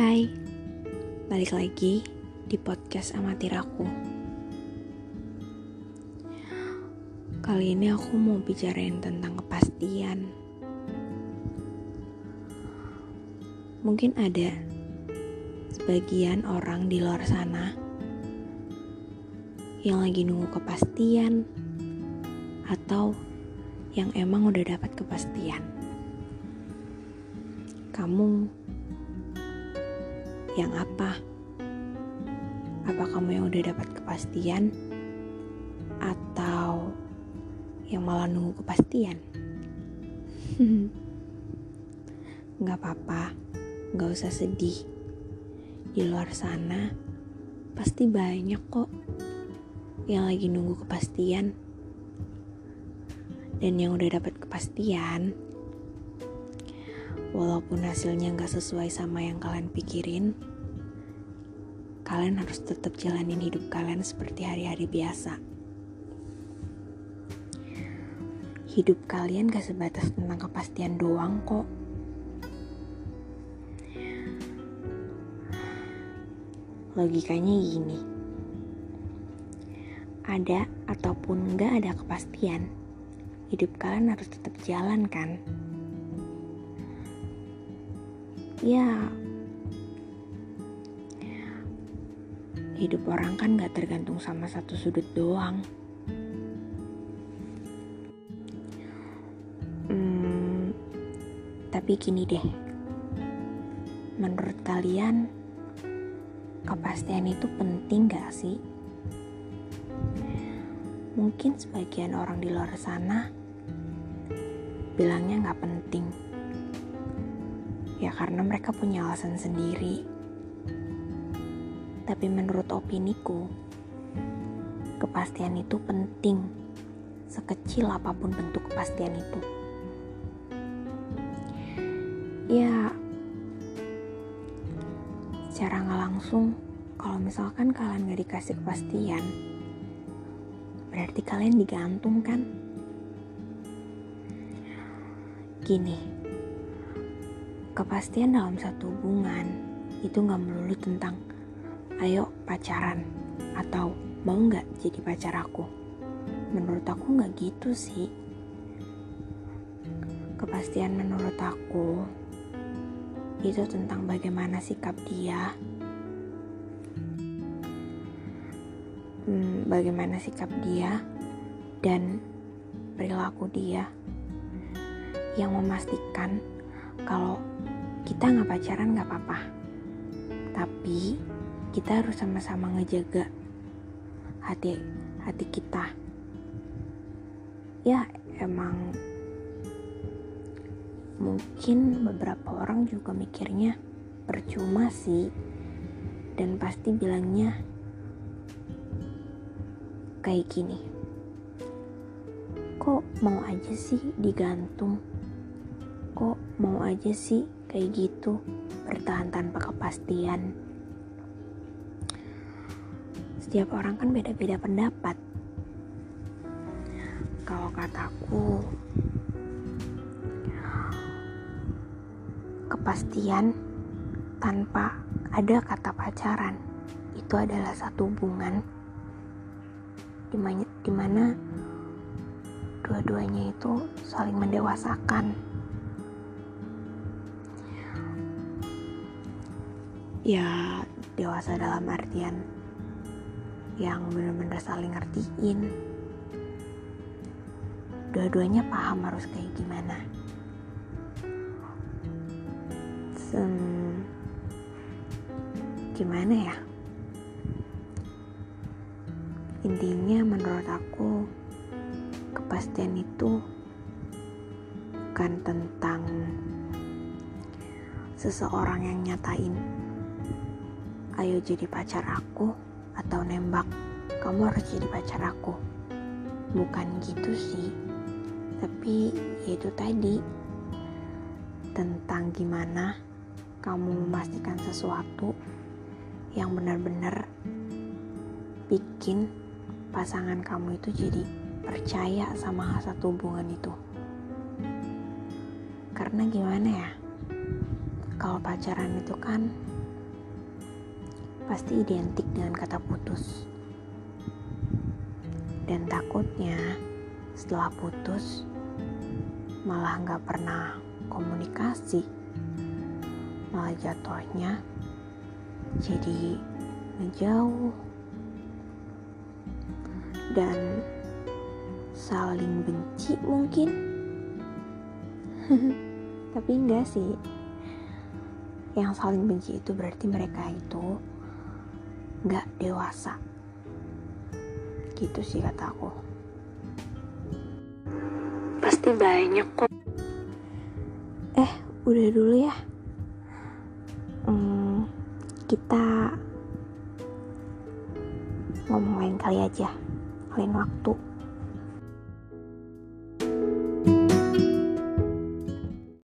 Hai, balik lagi di podcast amatir aku. Kali ini aku mau bicarain tentang kepastian. Mungkin ada sebagian orang di luar sana yang lagi nunggu kepastian atau yang emang udah dapat kepastian. Kamu yang apa? Apa kamu yang udah dapat kepastian atau yang malah nunggu kepastian? Gak apa-apa, gak usah sedih. Di luar sana pasti banyak kok yang lagi nunggu kepastian dan yang udah dapat kepastian walaupun hasilnya nggak sesuai sama yang kalian pikirin kalian harus tetap jalanin hidup kalian seperti hari-hari biasa. Hidup kalian gak sebatas tentang kepastian doang kok. Logikanya gini. Ada ataupun nggak ada kepastian hidup kalian harus tetap jalan kan ya hidup orang kan gak tergantung sama satu sudut doang hmm, tapi gini deh menurut kalian kepastian itu penting gak sih? Mungkin sebagian orang di luar sana bilangnya gak penting. Ya karena mereka punya alasan sendiri. Tapi menurut opiniku, kepastian itu penting. Sekecil apa pun bentuk kepastian itu. Ya, secara nggak langsung kalau misalkan kalian gak dikasih kepastian berarti kalian digantung kan gini kepastian dalam satu hubungan itu gak melulu tentang ayo pacaran atau mau gak jadi pacar aku? Menurut aku gak gitu sih. Kepastian menurut aku itu tentang bagaimana sikap dia, hmm, bagaimana sikap dia, dan perilaku dia. Yang memastikan kalau kita nggak pacaran nggak apa-apa, tapi kita harus sama-sama ngejaga hati hati kita. Ya emang Mungkin beberapa orang juga mikirnya percuma sih dan pasti bilangnya kayak gini. Kok mau aja sih digantung? Kok mau aja sih kayak gitu bertahan tanpa kepastian? Setiap orang kan beda-beda pendapat. Kalau kataku, kepastian tanpa ada kata pacaran itu adalah satu hubungan di mana, di mana dua-duanya itu saling mendewasakan ya dewasa dalam artian yang benar-benar saling ngertiin. Dua-duanya paham harus kayak gimana. Hmm, gimana ya? Intinya menurut aku kepastian itu bukan tentang seseorang yang nyatain ayo jadi pacar aku atau nembak kamu harus jadi pacar aku bukan gitu sih tapi itu tadi tentang gimana kamu memastikan sesuatu yang benar-benar bikin pasangan kamu itu jadi percaya sama satu hubungan itu. Karena gimana ya? Kalau pacaran itu kan pasti identik dengan kata putus. Dan takutnya setelah putus malah nggak pernah komunikasi, malah jatuhnya jadi ngejauh. Dan saling benci mungkin. Tapi enggak sih. Yang saling benci itu berarti mereka itu nggak dewasa. Gitu sih kata aku. Pasti banyak kok. Eh udah dulu ya. Hmm, kita ngomong lain kali aja. Lain waktu